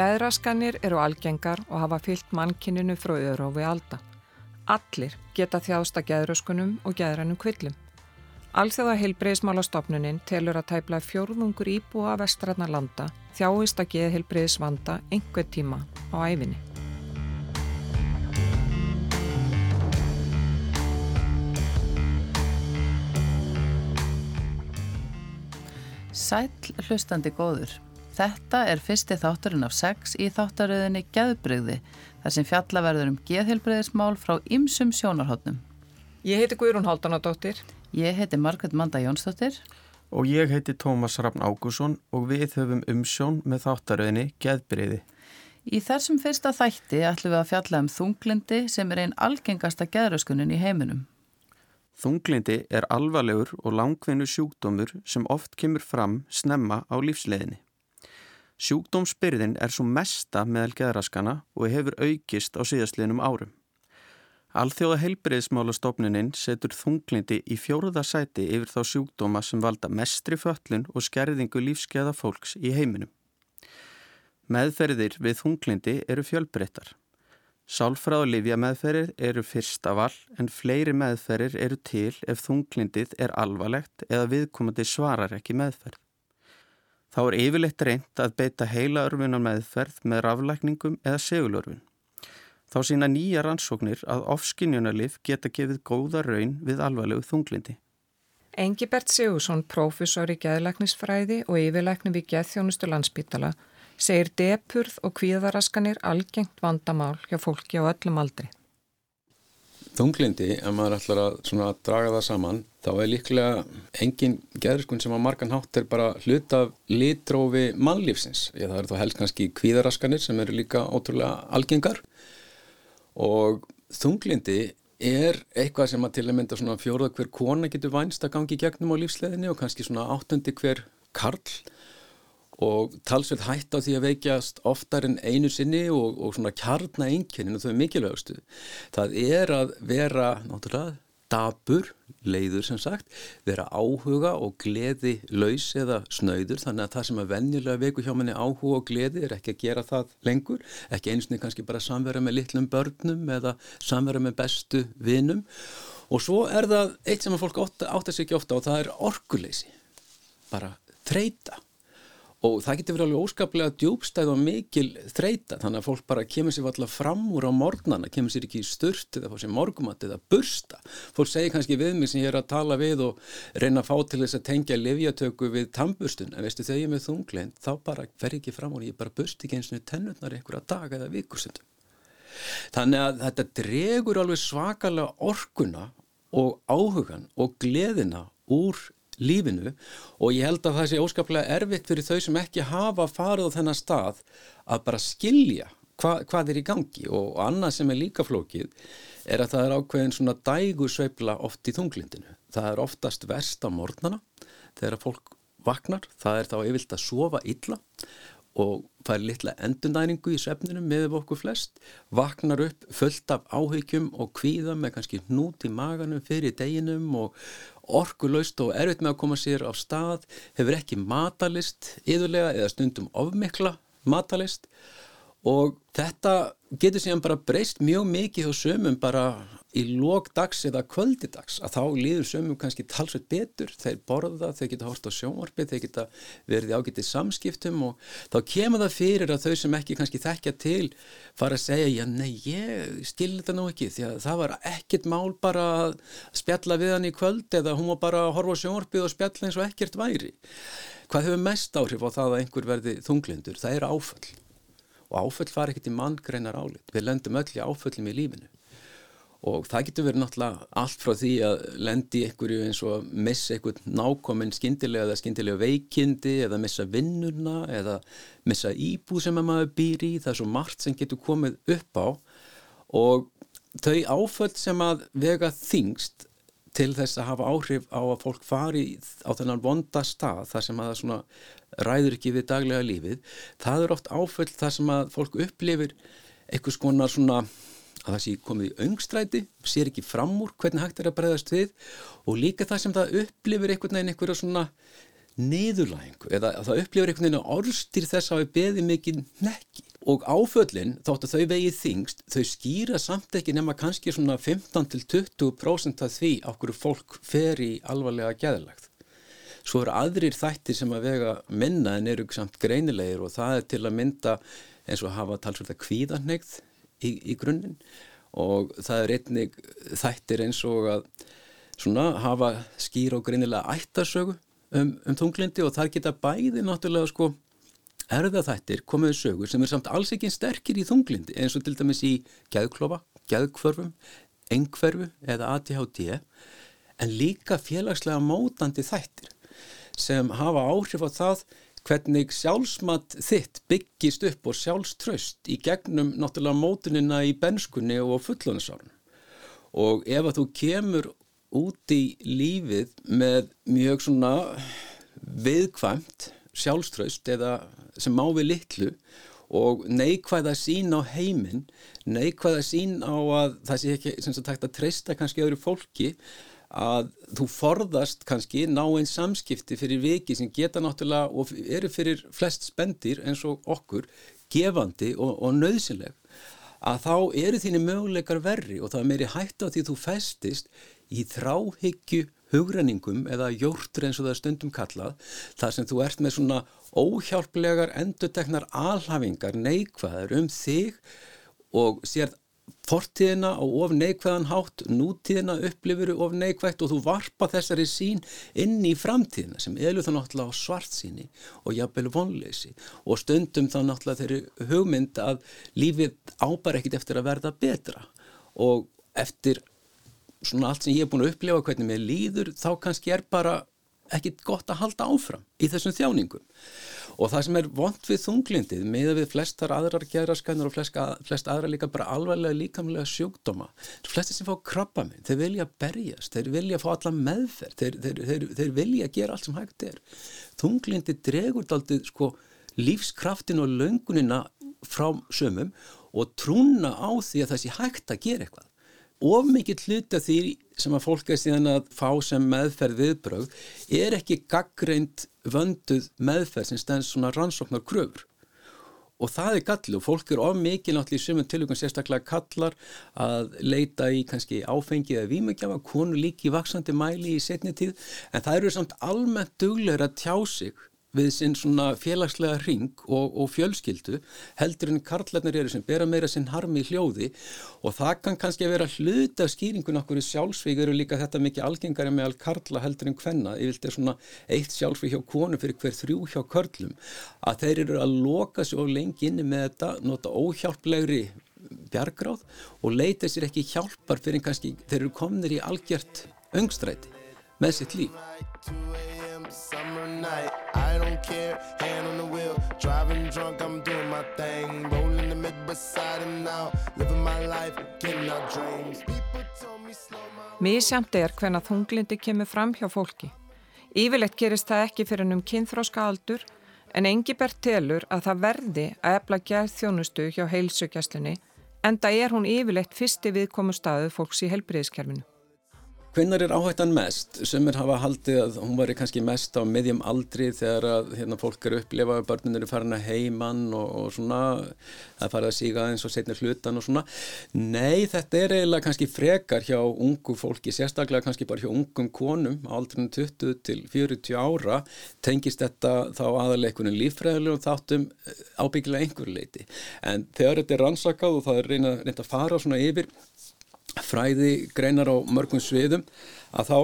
Gæðraskanir eru algengar og hafa fyllt mannkininu frá öðrófi alda. Allir geta þjást að gæðraskunum og gæðrannum kvillum. Alþjóða heilbreyðsmálastofnunin telur að tæpla fjórðungur íbúa vestrætna landa þjáist að geða heilbreyðsvanda einhver tíma á æfinni. Sæl hlustandi góður. Þetta er fyrsti þátturinn af sex í þáttaröðinni Geðbrygði þar sem fjallaverður um geðheilbreyðismál frá ymsum sjónarhóttnum. Ég heiti Guðrún Haldanadóttir. Ég heiti Margret Manda Jónsdóttir. Og ég heiti Tómas Rafn Ágússon og við höfum umsjón með þáttaröðinni Geðbreyði. Í þessum fyrsta þætti ætlum við að fjalla um þunglindi sem er einn algengasta geðröskunin í heiminum. Þunglindi er alvarlegur og langvinnu sjúkdómur sem oft kemur fram snemma á lífsleginni. Sjúkdómsbyrðin er svo mesta meðal geðraskana og hefur aukist á síðastliðnum árum. Alþjóða heilbreyðsmálastofnuninn setur þunglindi í fjóruða sæti yfir þá sjúkdóma sem valda mestri föllun og skerðingu lífskeða fólks í heiminum. Meðferðir við þunglindi eru fjölbreyttar. Sálfræð og livja meðferðir eru fyrsta val en fleiri meðferðir eru til ef þunglindið er alvarlegt eða viðkomandi svarar ekki meðferð. Þá er yfirleitt reynd að beita heila örfunar meðferð með raflækningum eða segulörfun. Þá sína nýja rannsóknir að ofskinjunarlif geta gefið góða raun við alvarlegu þunglindi. Engibert Sigursson, prófessor í geðlæknisfræði og yfirlækni við geðþjónustu landsbítala, segir depurð og kvíðaraskanir algengt vandamál hjá fólki á öllum aldri. Þunglindi, ef maður ætlar að, að draga það saman, þá er líklega engin geðriskun sem á margan hátt er bara hlut af litrófi mannlífsins. Ég, það er þá helst kannski kvíðaraskanir sem eru líka ótrúlega algengar og þunglindi er eitthvað sem að til að mynda svona fjóða hver kona getur vænst að gangi gegnum á lífsleðinni og kannski svona áttundi hver karl og talsveit hætt á því að veikjast oftar en einu sinni og, og svona kjarna einnkjönin og þau er mikilvægastu. Það er að vera náttúrulega dabur, leiður sem sagt, vera áhuga og gleði laus eða snöyður þannig að það sem að venjulega veiku hjá manni áhuga og gleði er ekki að gera það lengur, ekki einsni kannski bara samvera með litlum börnum eða samvera með bestu vinum. Og svo er það eitt sem að fólk átt að segja ofta og það er orkuleysi, bara þreita og það getur verið alveg óskaplega djúbstæð og mikil þreita þannig að fólk bara kemur sér alltaf fram úr á morgnana, kemur sér ekki í sturt eða fá sér morgumat eða bursta. Fólk segir kannski við mig sem ég er að tala við og reyna að fá til þess að tengja livjatöku við tambustun, en veistu þegar ég er með þunglein þá bara fer ekki fram úr, ég bara burst ekki eins og tennurnar einhverja daga eða vikusundum þannig að þetta dregur alveg svakalega orkuna og áhugan og gleðina úr lífinu og ég held að það sé óskaplega erfitt fyrir þau sem ekki hafa farið á þennan stað að bara skilja hva, hvað er í gangi og annað sem er líka flókið er að það er ákveðin svona dægursveifla oft í þunglindinu. Það er oftast verst á morgnana þegar fólk vaknar, það er þá yfirlt að sofa illa og fær litla endundæningu í sefninum með okkur flest, vaknar upp fullt af áhyggjum og kvíða með kannski hnút í maganum fyrir deginum og orkulöst og erfitt með að koma sér á stað, hefur ekki matalist yðurlega eða stundum ofmikla matalist og þetta getur síðan bara breyst mjög mikið hjá sömum bara í lókdags eða kvöldidags að þá líður sömum kannski talsveit betur. Þeir borða, þeir geta hort á sjónvarpi þeir geta verið ágætið samskiptum og þá kemur það fyrir að þau sem ekki kannski þekkja til fara að segja, já nei, ég skil þetta nú ekki því að það var ekkert mál bara að spjalla við hann í kvöld eða hún var bara að horfa á sjónvarpi og spjalla eins og ekkert væri. Hvað hefur mest áhrif á það að einhver verði þunglindur, það er áföll og áföll fara ekkert í manngreinar álit við lendum öll í áföllum í lífinu. Og það getur verið náttúrulega allt frá því að lendi ykkur eins og missa ykkur nákominn skindilega eða skindilega veikindi eða missa vinnuna eða missa íbú sem maður býr í. Það er svo margt sem getur komið upp á. Og þau áföll sem að vega þingst til þess að hafa áhrif á að fólk fari á þennan vonda stað þar sem að það ræður ekki við daglega lífið það er oft áföll þar sem að fólk upplifir eitthvað skonar svona að það sé komið í öngstræti, sér ekki fram úr hvernig hægt er að breyðast við og líka það sem það upplifir einhvern veginn einhverja svona niðurlægingu eða það upplifur einhvern veginn orðstýr þess að við beðum mikið nekki og áföllin þótt að þau vegið þingst þau skýra samt ekki nema kannski svona 15-20% af því okkur fólk fer í alvarlega geðlagt svo eru aðrir þættir sem að vega minna en eru samt greinilegir og það er til að mynda eins og hafa talsvölda kvíðarnegð í, í grunninn. Og það er einnig þættir eins og að svona hafa skýr og greinilega ættarsögu um, um tunglindi og það geta bæði náttúrulega sko erðaþættir komiðu sögur sem er samt alls ekki sterkir í þunglindi eins og til dæmis í gæðklofa, gæðkvörfum, engkverfu eða ADHD en líka félagslega mótandi þættir sem hafa áhrif á það hvernig sjálfsmat þitt byggist upp og sjálfströst í gegnum náttúrulega mótunina í benskunni og fullónusárun. Og ef að þú kemur út í lífið með mjög svona viðkvæmt sjálfströst eða sem má við litlu og neikvæða sín á heiminn, neikvæða sín á að það sé ekki sem sagt hægt að treysta kannski öðru fólki að þú forðast kannski ná einn samskipti fyrir viki sem geta náttúrulega og eru fyrir flest spendir eins og okkur gefandi og, og nöðsynleg að þá eru þínu möguleikar verri og það er meiri hægt á því þú festist í þráhyggju hugrenningum eða jórtur eins og það er stundum kallað þar sem þú ert með svona óhjálplegar enduteknar alhafingar neikvæðar um þig og sér fortíðina á of neikvæðan hátt, nútíðina upplifuru of neikvægt og þú varpa þessari sín inn í framtíðina sem elur þá náttúrulega á svart síni og jafnvel vonleysi. Og stundum þá náttúrulega þeirri hugmynd að lífið ábar ekkit eftir að verða betra. Og eftir svona allt sem ég er búin að upplifa hvernig mér líður þá kannski er bara ekkit gott að halda áfram í þessum þjáningum Og það sem er vond við þunglindið með við flestar aðrar geraskanur og flest, flest aðra líka bara alvarlega líkamlega sjúkdóma. Flestir sem fá krabba minn, þeir vilja berjast, þeir vilja fá alla meðferð, þeir, þeir, þeir, þeir vilja gera allt sem hægt er. Þunglindið dregur daldið sko lífskraftin og löngunina frá sömum og trúna á því að það sé hægt að gera eitthvað of mikið hluti af því sem að fólk er síðan að fá sem meðferð viðbröð er ekki gaggreint vönduð meðferð sem stends svona rannsóknar kröfur og það er gallu fólk er of mikið náttúrulega í sumum tilvíkun sérstaklega kallar að leita í kannski áfengi eða výmugjafa, konu líki vaksandi mæli í setni tíð. En það eru samt almennt duglegur að tjá sig við sinn svona félagslega ring og, og fjölskyldu heldur en karlarnir eru sem bera meira sinn harmi í hljóði. Og það kann kannski að vera hluta skýringun okkur í sjálfsvík eru líka þetta mikið algengari með all karla heldur en hvenna ég vilti svona eitt sjálfsvík hjá konu fyrir hver þrjú hjá körlum. Að þeir eru að loka og lengi inni með þetta nota óhjálplegri bjargráð og leita sér ekki hjálpar fyrir kannski þeir eru komnir í algjört öngstræti með sitt líf night. I don't care, hand on the wheel, driving drunk, I'm doing my thing. Rolling the mid beside him now, living my life, getting our dreams. Mísjamt er hvenna þunglindi kemur fram hjá fólki. Yfirleitt gerist það ekki fyrir hennum kynþróska aldur en Engibert telur að það verði að efla gerð þjónustu hjá heilsugjastlunni en það er hún yfirleitt fyrsti viðkomu staðu fólks í helbriðiskerfinu. Hvinnar er áhættan mest? Sumir hafa haldið að hún var kannski mest á meðjum aldri þegar að hérna, fólk eru upplifa að börnun eru farin að heimann og, og svona að fara að síga eins og setna hlutan og svona. Nei, þetta er eiginlega kannski frekar hjá ungu fólki, sérstaklega kannski bara hjá ungum konum aldrunum 20 til 40 ára tengist þetta þá aðaleikunum lífræðilegum þáttum eh, ábyggilega einhverju leiti. En þegar þetta er rannsakað og það er reynda að fara svona yfir fræði greinar á mörgum sviðum að þá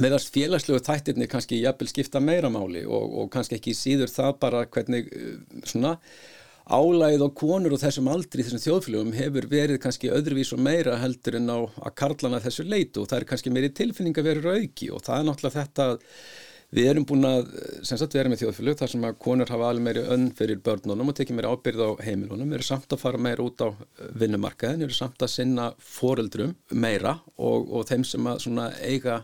meðast félagslegu þættirni kannski jafnvel skipta meira máli og, og kannski ekki síður það bara hvernig eh, svona álægið á konur og þessum aldri þessum þjóðfélögum hefur verið kannski öðruvís og meira heldur en á að karlana þessu leitu og það er kannski meiri tilfinning að vera auki og það er náttúrulega þetta Við erum búin að, sem sagt, við erum með þjóðfélög þar sem að konur hafa alveg meiri önn fyrir börnunum og tekið meiri ábyrð á heimilunum, eru samt að fara meira út á eh, vinnumarkaðin, eru samt að sinna foreldrum meira og, og þeim sem að eiga,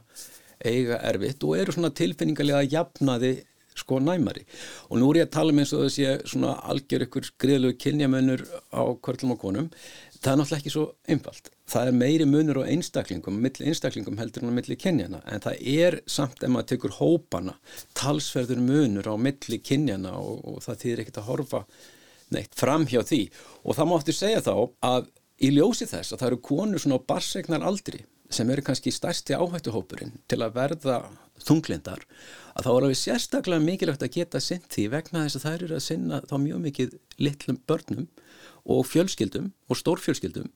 eiga erfitt og eru svona tilfinningarlega jafnaði sko næmari. Og nú er ég að tala um eins og þess að ég svona algjör ykkur skriðlegu kynjamönnur á kvörlum og konum það er náttúrulega ekki svo einfalt. Það er meiri munur á einstaklingum milli einstaklingum heldur en á milli kynjana en það er samt ef maður tekur hópana talsverður munur á milli kynjana og, og það þýðir ekkert að horfa neitt fram hjá því. Og það máttu segja þá að í ljósi þess að það eru konur svona á barsegnar aldri sem eru kannski stærsti áhættuhópurinn til að verða þunglindar að þá er alveg sérstaklega mikilvægt að geta sinn því vegna þess að þær eru að sinna þá mjög mikið litlum börnum og fjölskyldum og stórfjölskyldum.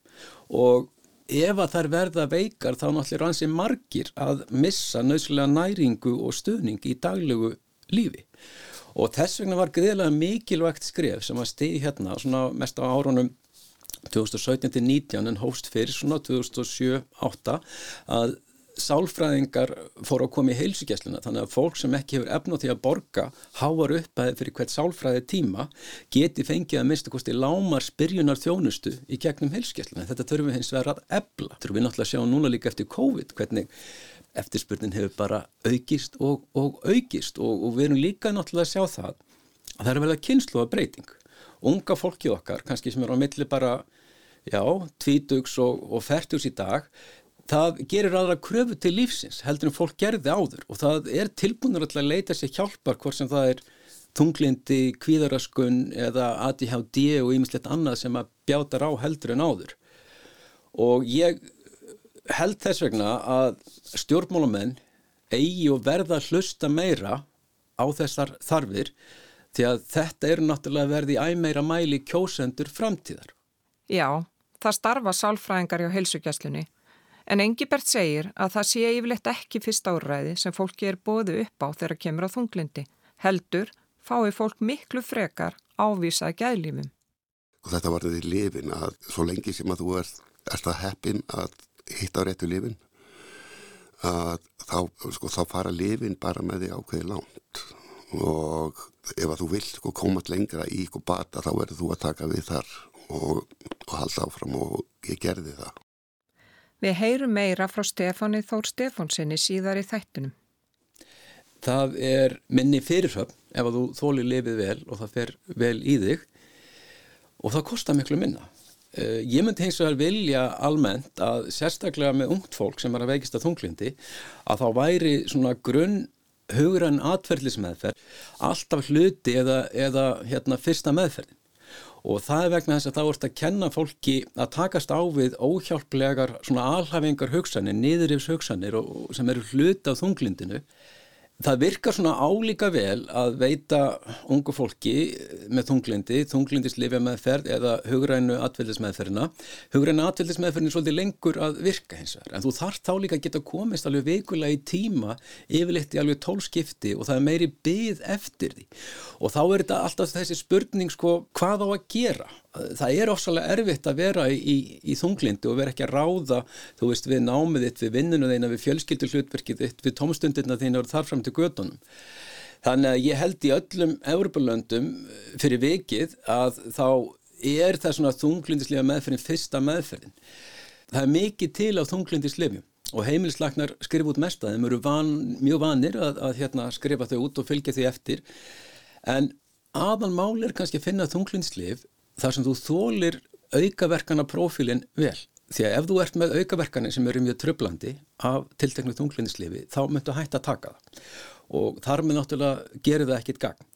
Og ef að þær verða veikar þá náttúrulega rann sem margir að missa nöðslega næringu og stuðning í daglegu lífi. Og þess vegna var greiðlega mikilvægt skref sem að stegi hérna svona mest á árunum 2017-19 en hóst fyrir svona 2007-08 að sálfræðingar fóru að koma í heilsugjæsluna þannig að fólk sem ekki hefur efn á því að borga háar uppæði fyrir hvert sálfræði tíma geti fengið að mista kosti lámar spyrjunar þjónustu í gegnum heilsugjæsluna. Þetta þurfum við hins vegar að ebla. Þurfum við náttúrulega að sjá núna líka eftir COVID hvernig eftirspurnin hefur bara aukist og, og aukist og, og við erum líka náttúrulega að sjá það að það er vel að kynslu að breyting. Unga fólki okkar, kannski sem er á milli bara já, tvítugs og, og færtugs í dag það gerir aðra kröfu til lífsins heldur en fólk gerði áður og það er tilbúinur að leita sér hjálpar hvort sem það er tunglindi, kvíðaraskun eða ADHD og ýmislegt annað sem að bjátar á heldur en áður og ég held þess vegna að stjórnmálamenn eigi og verða að hlusta meira á þessar þarfir því að þetta er náttúrulega verði æmeira mæli kjósendur framtíðar. Já, það starfa sálfræðingar hjá heilsugjastlunni En Engibert segir að það sé yfirleitt ekki fyrst áræði sem fólki er bóðu upp á þegar kemur á þunglindi. Heldur fái fólk miklu frekar ávísað gæðlífum. Og þetta var því lifin að svo lengi sem að þú ert, ert að heppin að hitta á réttu lifin að þá, sko, þá fara lifin bara með því ákveði lánt og ef að þú vilt sko, komast lengra í sko, bata þá verður þú að taka við þar og, og halda áfram og ég gerði það. Við heyrum meira frá Stefáni Þór Stefánsinni síðar í þættunum. Það er minni fyrirhöfn ef að þú þóli lifið vel og það fer vel í þig og það kostar miklu minna. Uh, ég myndi hins vegar vilja almennt að sérstaklega með ungt fólk sem er að veikist að þunglindi að þá væri svona grunn hugrann atverðlismeðferð alltaf hluti eða, eða hérna, fyrsta meðferðin og það er vegna þess að þá ert að kenna fólki að takast á við óhjálplegar svona alhafingar hugsanir, niðurifs hugsanir og, sem eru hluti á þunglindinu Það virkar svona álíka vel að veita ungu fólki með þunglindi, þunglindislifi meðferð eða hugrænu atveldismeðferðina. Hugrænu atveldismeðferðin er svolítið lengur að virka hins vegar en þú þarf þá líka að geta komist alveg veikulega í tíma yfirleitt í alveg tólskipti og það er meiri byð eftir því. Og þá er þetta alltaf þessi spurning sko hvað á að gera? Það er ofsalega erfitt að vera í, í, þunglindi og vera ekki að ráða þú veist við námið þitt, við vinninu þeina við fjölskyldur hlutverkið þitt, við tómstundirna þeina og þar fram til gödunum þannig að ég held í öllum Európa-löndum eh, fyrir vikið að þá er það svona þunglindislega meðferðin fyrsta meðferðin. Það er mikið til á þunglindislefjum og heimilislagnar skrifa út mest að þeim eru van, mjög vanir að, að hérna, skrifa þau út og fylgja þau eftir. En aðal mál er kannski að finna þunglindislef þar sem þú þólir aukaverkana profílinn vel. Því að ef þú ert með aukaverkanir sem eru mjög tröflandi af tilteknu þunglinislifi þá myndu hægt að taka það og þar með náttúrulega gerir það ekkit gagn.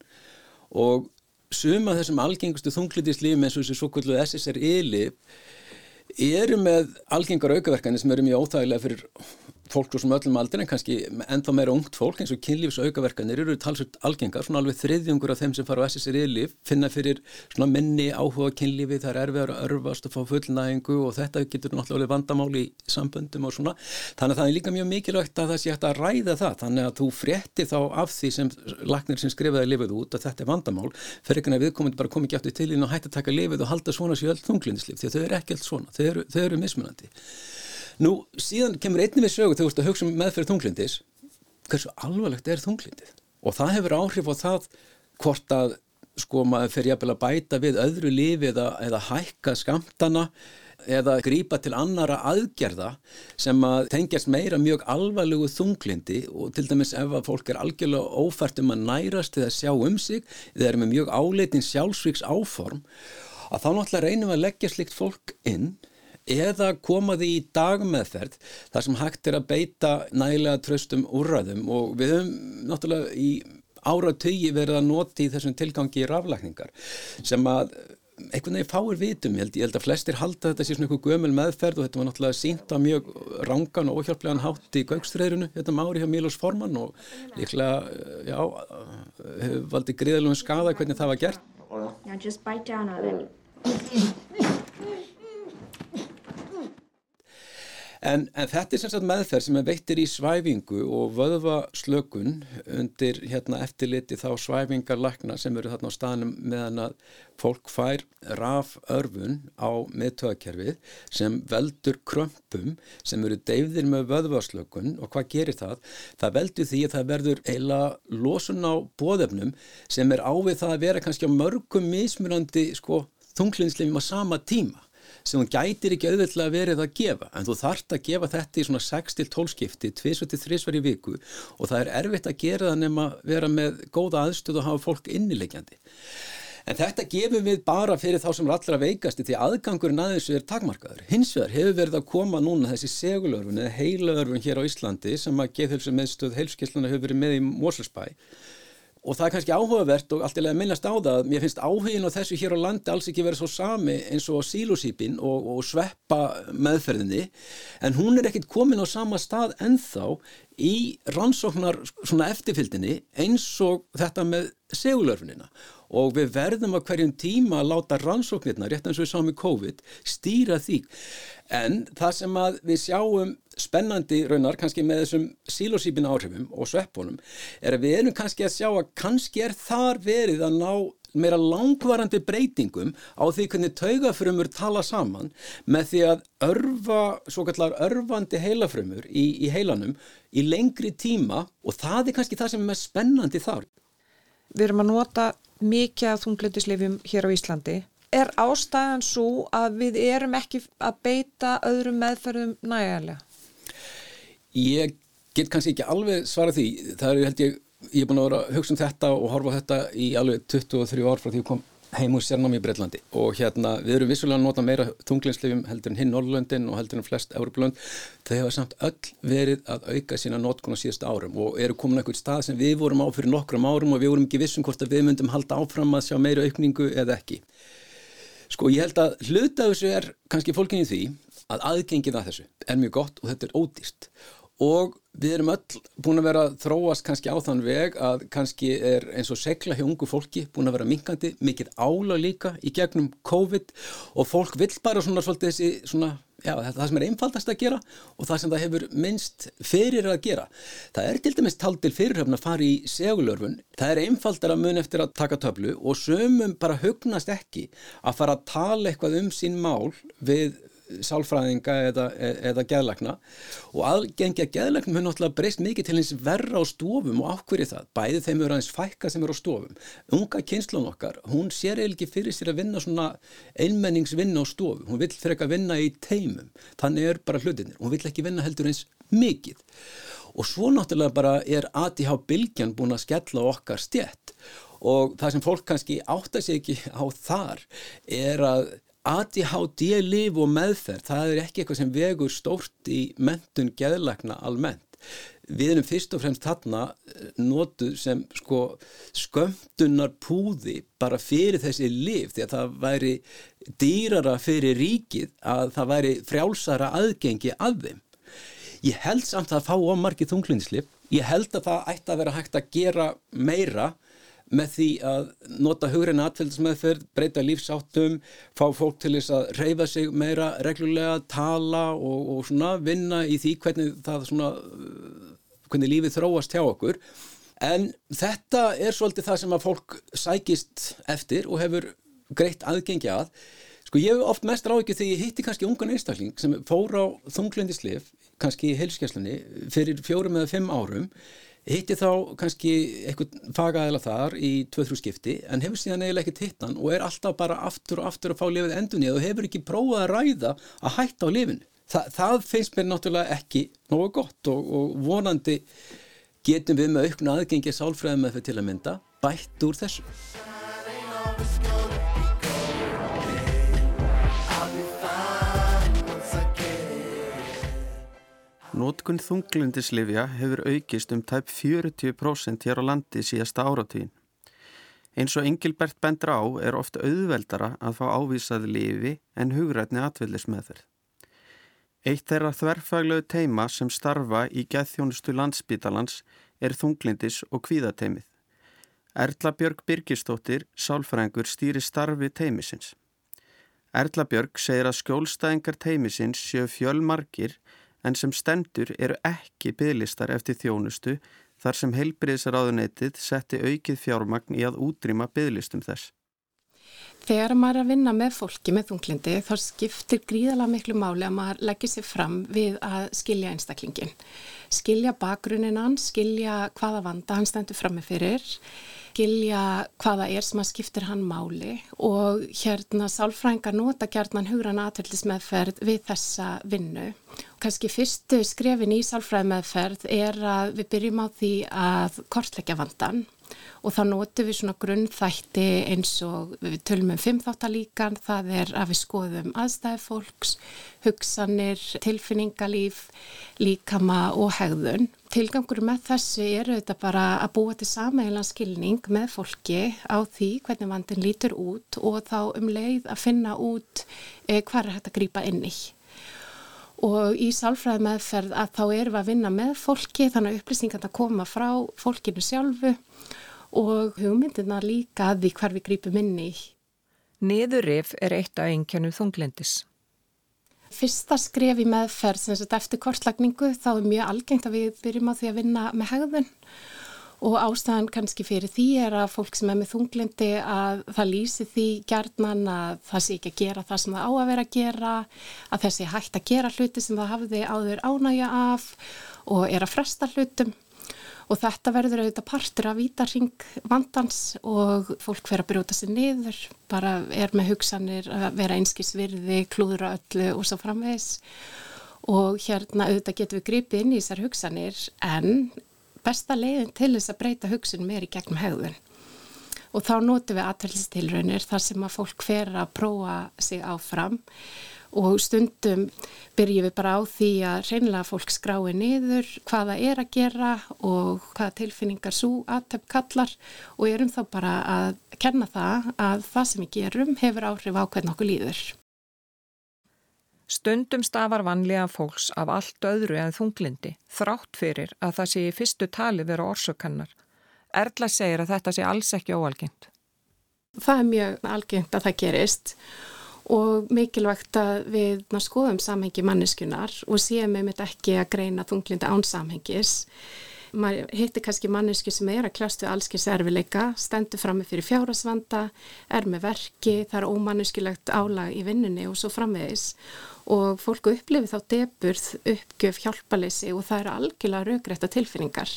Og suma þessum algengustu þunglinislifi eins og þessi svo kvöldu SSRI-lif eru með algengar aukaverkanir sem eru mjög óþægilega fyrir fólk svo sem öllum aldrei en kannski ennþá meira ungt fólk eins og kynlífs aukaverkanir eru talsvöld algengar, svona alveg þriðjungur af þeim sem fara á SSRI-líf finna fyrir svona minni áhuga kynlífi, það er erfiðar að örfast og fá fullnægingu og þetta getur náttúrulega vandamáli í samböndum og svona. Þannig að það er líka mjög mikilvægt að það sé hægt að ræða það, þannig að þú frétti þá af því sem lagnir sem skrifaði lifið út að þetta er vandamál, fyrir ekki að viðkomandi bara komi ekki aftur til inn og hætti að taka lifið og halda svona sér öll þunglindslif því að þau eru ekki allt svona, þau eru, þau eru mismunandi Nú, síðan kemur einnig við sögu þegar þú ert að hugsa um meðferð þunglindis hversu alvarlegt er þunglindið? Og það hefur áhrif á það hvort að sko maður fer jafnvel að bæta við öðru lífi eða, eða hækka skamtana eða grípa til annara aðgerða sem að tengjast meira mjög alvarlegu þunglindi. Og til dæmis ef að fólk er algjörlega ófært um að nærast eða sjá um sig eða er með mjög áleitin sjálfsvíks áform að þá náttúrulega reynum að leggja slikt fólk inn eða koma því í dagmeðferð þar sem hægt er að beita nægilega tröstum úrræðum og við höfum náttúrulega í áratögi verið að noti þessum tilgangi í raflækningar sem að einhvern veginn fáir vitum, ég held, ég held að flestir halda þetta svona einhver gömul meðferð og þetta var náttúrulega sínt á mjög rángan og óhjálplegan hátt í gaugstræðrunu þetta mári hjá Mílos Forman og líklega, já, hefur valdið gríðalugum skada hvernig það var gert. En, en þetta er sem sagt meðferð sem er veittir í svæfingu og vöðvaslökun undir hérna, eftirliti þá svæfingarlakna sem eru þarna á staðnum meðan að fólk fær raförfun á meðtöðakerfið sem veldur krömpum sem eru deyfðir með vöðvaslökun og hvað gerir það? Það veldur því að það verður eila losun á bóðefnum sem er ávið það að vera kannski á mörgum mismunandi sko, þunglinsleifum á sama tíma sem hún gætir ekki auðvitað verið að gefa. En þú þart að gefa þetta í svona 6-12 skipti 2-3 svar í viku. Og það er erfitt að gera það nema vera með góða aðstöð og hafa fólk innilegjandi En þetta gefum við bara fyrir þá sem er allra veikasti því aðgangurinn að þessu er takmarkaður. Hins vegar hefur verið að koma núna þessi segulörfun eða heilaörfun hér á Íslandi sem að geðhölsum meðstöð heilskessluna hefur verið með í Mósalsbæ Og það er kannski áhugavert og allt í lega minnast á það að mér finnst áhugin á þessu hér á landi alls ekki verið svo sami eins og sílosípin og, og sveppa meðferðinni. En hún er ekkit komin á sama stað ennþá í rannsóknar svona eftirfyldinni eins og þetta með segulörfunina og við verðum að hverjum tíma að láta rannsóknirna, rétt eins og við sáum í COVID, stýra því. En það sem að við sjáum spennandi raunar, kannski með þessum sílosípina áhrifum og sveppunum, er að við erum kannski að sjá að kannski er þar verið að ná meira langvarandi breytingum á því hvernig taugafrömmur tala saman með því að örfa, svo kallar örfandi heilafrömmur í, í heilanum í lengri tíma og það er kannski það sem er mest spennandi þar. Við erum að nota mikið af þunglindisleifjum hér á Íslandi. Er ástæðan svo að við erum ekki að beita öðrum meðferðum nægæðilega? Ég get kannski ekki alveg svara því. Það er held ég, ég er búin að vera að hugsa um þetta og horfa þetta í alveg 23 ár frá því að kom heim úr sérnámi í Breitlandi og hérna við erum vissulega að nota meira þunglinsleifjum heldur en hinn Norrlöndin og heldur en flest Európlönd þau hafa samt öll verið að auka sína notkuna síðast árum og eru komin eitthvað stað sem við vorum á fyrir nokkrum árum og við vorum ekki vissum hvort að við myndum halda áfram að sjá meira aukningu eða ekki. Sko ég held að hluta þessu er kannski fólkinni því að aðgengið að þessu er mjög gott og þetta er ódýrt og við erum öll búin að vera að þróast kannski á þann veg að kannski er eins og segla hjá ungu fólki búin að vera minkandi, mikið ála líka í gegnum COVID og fólk vill bara svona svolítið þessi svona, já það sem er einfaldast að gera og það sem það hefur minnst fyrir að gera. Það er til dæmis tald til fyrirhöfn að fara í segulörfun, það er einfaldar að mun eftir að taka töflu og sömum bara hugnast ekki að fara að tala eitthvað um sín mál við sálfræðinga eða, eða geðlagna og aðgengja geðlagnum hefur náttúrulega breyst mikið til eins verra á stofum og ákverði það, bæði þeim eru aðeins fækka sem eru á stofum. Unga kynnslun okkar, hún sér eða ekki fyrir sér að vinna svona einmenningsvinna á stofum, hún vill fyrir ekki að vinna í teimum, þannig er bara hlutinir, hún vill ekki vinna heldur eins mikið. Og svo náttúrulega bara er ADH Bilgjan búin að skella okkar stjett og það sem fólk kannski átta sig ekki á þar er að ADHD-líf og meðferð, það er ekki eitthvað sem vegur stórt í mentun geðlagna almennt. Við erum fyrst og fremst þarna eh, notuð sem sko skömmtunar púði bara fyrir þessi líf því að það væri dýrara fyrir ríkið að það væri frjálsara aðgengi að þeim. Ég held samt að það fá ómarkið þunglindslip, ég held að það ætti að vera hægt að gera meira með því að nota hugreina atfélgsmeðferð, breyta lífsáttum, fá fólk til þess að reyfa sig meira reglulega, tala og, og svona vinna í því hvernig það svona, hvernig lífið þróast hjá okkur. En þetta er svolítið það sem að fólk sækist eftir og hefur greitt aðgengi að. Sko ég hef oft mest ráðið þegar ég hitti kannski ungan einstakling sem fór á þunglindislif, kannski í heilskjæslunni, fyrir fjórum eða fimm árum hitti þá kannski eitthvað fagaðila þar í 2-3 skipti en hefur síðan eiginlega ekki hittan og er alltaf bara aftur og aftur að fá lifið endunni og hefur ekki prófað að ræða að hætta á lifinu. Þa, það finnst mér náttúrulega ekki nógu gott og, og vonandi getum við með aukna aðgengi sálfræðum með þetta til að mynda bætt úr þessu. Nótkun þunglindislifja hefur aukist um tæp 40% hér á landi síðasta áratvín. Eins og Engilbert bendur á er ofta auðveldara að fá ávísað lifi en hugrætni atvillismeðferð. Eitt þeirra þverfaglegu teima sem starfa í gæðþjónustu landsbítalans er þunglindis og kvíðateimið. Erla Björg Birgistóttir, sálfrængur, stýri starfi teimisins. Erla Björg segir að skjólstæðingar teimisins séu fjölmarkir en sem stendur eru ekki bygglistar eftir þjónustu þar sem heilbriðsaráðunetið setti aukið fjármagn í að útrýma bygglistum þess. Þegar maður er að vinna með fólki með þunglindi þá skiptir gríðalega miklu máli að maður leggir sér fram við að skilja einstaklingin. Skilja bakgrunin hans, skilja hvaða vanda hann stendur fram með fyrir, skilja hvaða er sem að skiptir hann máli og hérna sálfrængar nota gerðnan hugran aðtöldismeðferð við þessa vinnu. Kanski fyrstu skrefin í sálfræðmeðferð er að við byrjum á því að kortleggja vandan og þá notum við svona grunnþætti eins og við tölum um fimmþáttalíkan, það er að við skoðum aðstæði fólks, hugsanir, tilfinningalíf, líkama og hegðun. Tilgangur með þessu eru þetta bara að búa til sameilan skilning með fólki á því hvernig vandin lítur út og þá um leið að finna út eh, hvað er þetta að grýpa inn í og í sálfræði meðferð að þá erum við að vinna með fólki þannig að upplýsingar að koma frá fólkinu sjálfu og hugmyndina líka að því hver við grípum inn í. Niðurrif er eitt af einkjönum þunglindis. Fyrsta skref í meðferð sem þetta eftir kortlagningu þá er mjög algengt að við byrjum á því að vinna með hegðun og ástæðan kannski fyrir því er að fólk sem er með þunglindi að það lýsi því gerðnan að það sé ekki að gera það sem það á að vera að gera, að þessi hægt að gera hluti sem það hafiði áður ánægja af og er að fresta hlutum og þetta verður auðvitað partur af vítaring vandans og fólk fer að brjóta sér niður, bara er með hugsanir að vera einskilsvirði, klúðra öllu og svo framvegs og hérna auðvitað getum við gripið inn í þessar hugsanir en besta leiðin til þess að breyta hugsunum er í gegnum hegðun. Og þá notum við aðtælistilraunir þar sem að fólk fer að prófa sig áfram. og stundum byrjum við bara á því að reynlega fólk skrái niður hvaða er að gera og hvaða tilfinningar svo aðtöpp kallar og erum þá bara að kenna það að það sem við gerum hefur áhrif á hvernig okkur líður. Stundum stafar vanlega fólks af allt öðru en þunglindi, þrátt fyrir að það sé í fyrstu tali vera orsökannar. Erla segir að þetta sé alls ekki óalgengt. Það er mjög algengt að það gerist og mikilvægt að við skoðum samhengi manneskunar og séum með mitt ekki að greina þunglindi án samhengis. Maður hittir kannski mannesku sem er að kljást við allskins erfileika, stendur fram með fyrir fjárasvanda, er með verki, það er ómanneskilegt álag í vinnunni og svo framvegis og fólku upplifið þá deburð, uppgjöf, hjálpaleysi og það eru algjörlega raugrætta tilfinningar.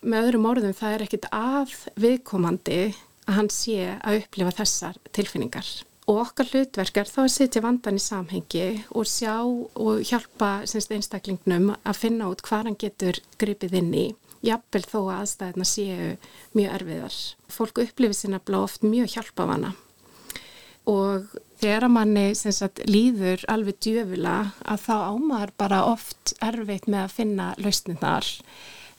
Með öðrum orðum það er ekkit að viðkomandi að hann sé að upplifa þessar tilfinningar og okkar hlutverk er þá að setja vandan í samhengi og sjá og hjálpa semst einstaklingnum að finna út hvað hann getur gripið inn í jafnvel þó að aðstæðina séu mjög erfiðar. Fólk upplifir sinna blá oft mjög hjálpavana og þegar að manni sagt, líður alveg djöfula að þá ámaður bara oft erfitt með að finna lausninnar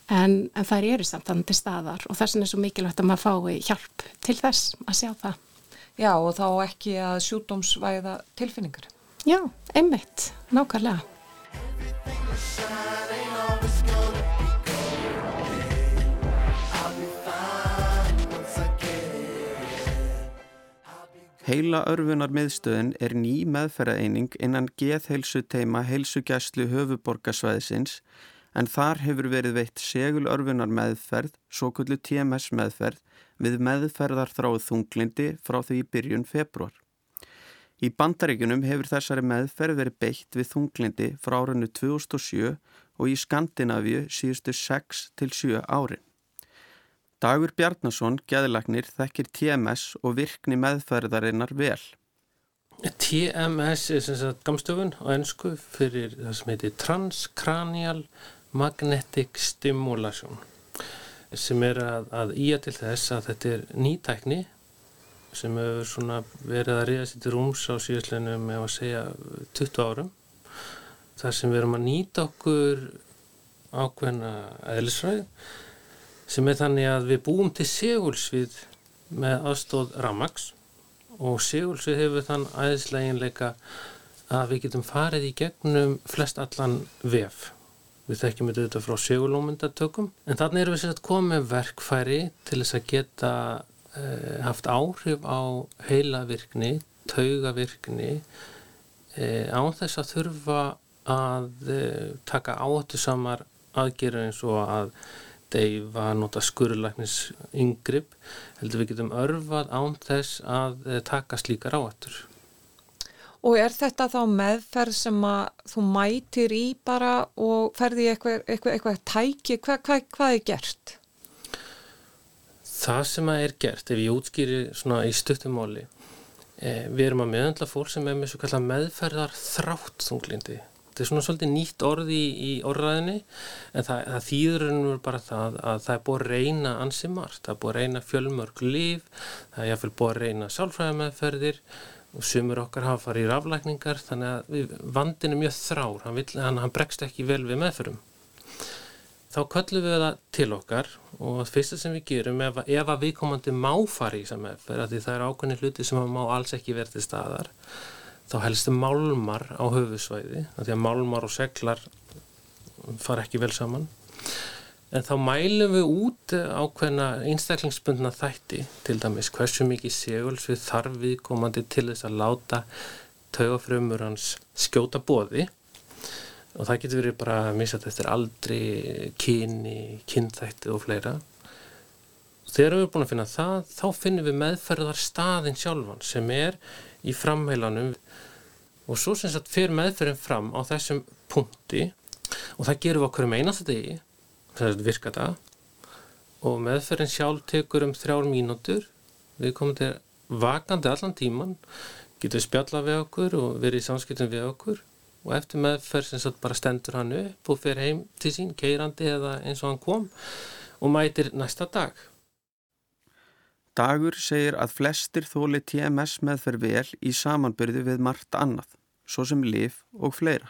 en, en þær eru samt þannig til staðar og þess vegna er svo mikilvægt að maður fái hjálp til þess að sjá það. Já og þá ekki að sjúdómsvæða tilfinningar. Já, einmitt, nákvæmlega. Heila örfunar miðstöðin er ný meðferðaeining innan geðheilsu teima heilsugjæslu höfuborgarsvæðisins en þar hefur verið veitt segul örfunar meðferð, svo kullu TMS meðferð við meðferðar þráð þunglindi frá því í byrjun februar. Í bandaríkunum hefur þessari meðferð verið beitt við þunglindi frá árunnu 2007 og í Skandinavíu síðustu 6 til 7 árin. Dagur Bjarnason, geðlagnir, þekkir TMS og virkni meðferðarinnar vel. TMS er sem sagt gamstöfun á ennsku fyrir það sem heitir Transcranial Magnetic Stimulation sem er að, að ía til þess að þetta er nýtækni sem hefur verið að ríða sér til rúms á síðustleinu með að segja 20 árum þar sem við erum að nýta okkur ákveðna eðlisræð sem er þannig að við búum til segulsvið með aðstóð Ramax og segulsvið hefur þann aðeinsleginleika að við getum farið í gegnum flest allan vef við þekkjum þetta frá segulómyndatökum en þannig erum við sér að koma með verkfæri til þess að geta uh, haft áhrif á heilavirkni, taugavirkni uh, án þess að þurfa að uh, taka áhættu samar aðgerður eins og að deyfa, nota skurðlæknis yngripp, heldur við getum örfað án þess að taka slíkar áhættur. Og er þetta þá meðferð sem að þú mætir í bara og ferði eitthvað, eitthvað, eitthvað tæki, Hva, hvað, hvað er gert? Það sem að er gert, ef ég útskýri svona í stuttumóli, eh, við erum að meðhandla fólk sem er með svo kallar meðferðar þrátt þunglindi. Þetta er svona svolítið nýtt orði í, í orðræðinni en það, það þýður ennur bara það að það er búið að reyna ansi margt, það er búið að reyna fjölmörg líf, það er jáfnveil búið að reyna sálfræðameðferðir og sumur okkar hafa farið í raflækningar þannig að við, vandin er mjög þrár, hann, vill, hann, hann bregst ekki vel við meðferðum þá köllum við það til okkar og það fyrsta sem við gerum ef, ef að við komandi má fara í þessar meðferð því það er ákveðni hluti sem má alls ekki verði til staðar þá helstu málmar á höfusvæði því að málmar og seglar fara ekki vel saman en þá mælum við út ákveðna einstaklingsbundna þætti til dæmis hversu mikið seguls við þarf við komandi til þess að láta taugafrömmur hans skjóta bóði og það getur verið bara að missa þetta eftir aldri, kyni, kynþætti og fleira. Þegar við erum búin að finna það, þá finnum við meðferðar staðin sjálfan sem er í framheilanum. Og svo sem sagt fyrir meðferðin fram á þessum punkti og það gerum við okkur um einasta degi, þess virka það og meðferðin sjálf tekur um þrjár mínútur, við komum til vakandi allan tíman, getur spjalla við okkur og verið í samskiptum við okkur og eftir meðferð sem bara stendur hann upp og fer heim til sín, keirandi eða eins og hann kom og mætir næsta dag. Dagur segir að flestir þóli TMS meðferð vel í samanbyrði við margt annað, svo sem lif og fleira.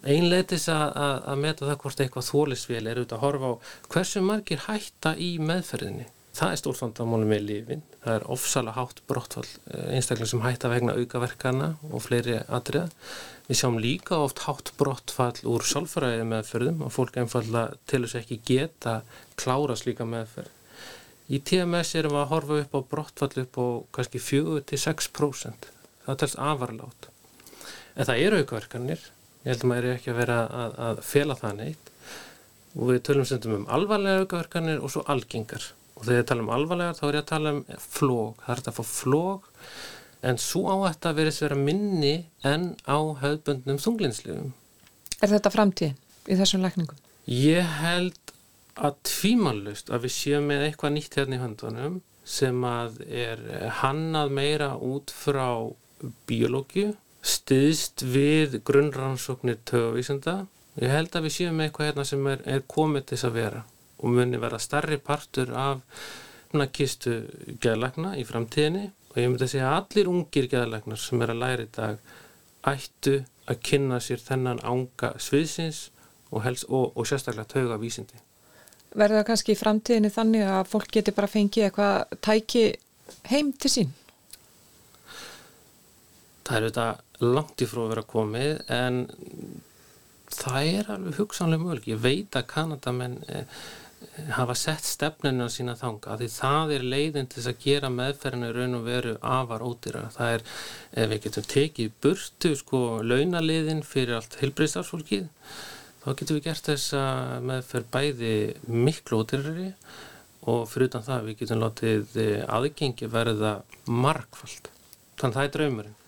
Einleitis að, að, að meta það hvort eitthvað þólisvél er auðvitað að horfa á hversu margir hætta í meðferðinni. Það er stórfandamáli með lífin. Það er ofsalega hátt brottfall eh, einstaklega sem hætta vegna aukaverkana og fleiri atriða. Við sjáum líka oft hátt brottfall úr sálfræði meðferðum og fólk einfalla til þess ekki geta klára slíka meðferð. Í TMS erum við að horfa upp á brottfall upp á kannski 4-6%. Það telst afarlátt. En það eru aukaverkanir. Ég held að maður er ekki að vera að, að fela það neitt. Og við tölum stundum um alvarlega aukaverkanir og svo algengar. Og þegar ég tala um alvarlega þá er ég að tala um flóg. Það er þetta að fá flóg en svo áhætt að verðist vera minni en á höfbundnum þunglinslifum. Er þetta framtíðin í þessum lækningum? Ég held að tvímanlust að við séum með eitthvað nýtt hérna í höndunum sem að er hannað meira út frá biológiu, stiðst við grunnrannsóknir tögavísenda. Ég held að við séum eitthvað hérna sem er, er komið til þess að vera og muni vera starri partur af kistu geðlagna í framtíðinni og ég myndi að segja að allir ungir geðalegnar sem er að læra í dag ættu að kynna sér þennan ánga sviðsins og, hels, og, og sérstaklega tauga vísindi. Verður það kannski í framtíðinni þannig að fólk geti bara fengið eitthvað tæki heim til sín? Það er auðvitað langt í frá að vera komið en það er alveg hugsanlega möguleg. Ég veit að Kanadamenn eh, hafa sett stefninu á sína þanga því það er leiðin til þess að gera meðferðinu raun og veru afar ódýra það er, ef við getum tekið burtu sko launaliðin fyrir allt heilbreyðstafsfólkið þá getum við gert þess að meðferð bæði miklu ódýrari og fyrir utan það við getum látið aðgengi verða markfald þannig það er draumurinn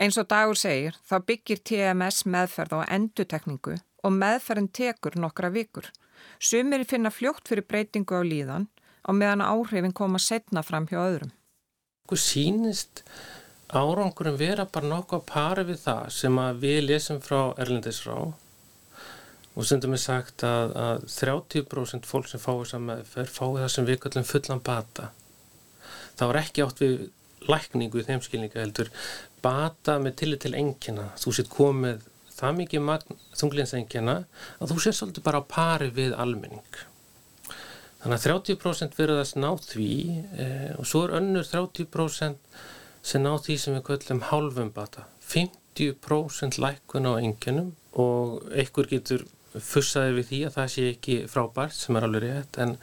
Eins og Dagur segir, þá byggir TMS meðferð á endutekningu og meðferðin tekur nokkra vikur. Sumir finna fljótt fyrir breytingu á líðan á meðan áhrifin koma setna fram hjá öðrum. Hvað sínist árangurum vera bara nokkuð að para við það sem við lesum frá Erlendisrá og sem það er sagt að, að 30% fólk sem fái þess að meðferð fái það sem við kallum fullan bata. Það var ekki átt við lækningu í þeim skilninga heldur bata með tillit til engina. Þú sétt komið það mikið þunglinsengina að þú sétt svolítið bara á pari við almenning. Þannig að 30% verðast ná því eh, og svo er önnur 30% sem ná því sem við kallum hálfum bata. 50% lækun á enginum og einhver getur fussaði við því að það sé ekki frábært sem er alveg rétt en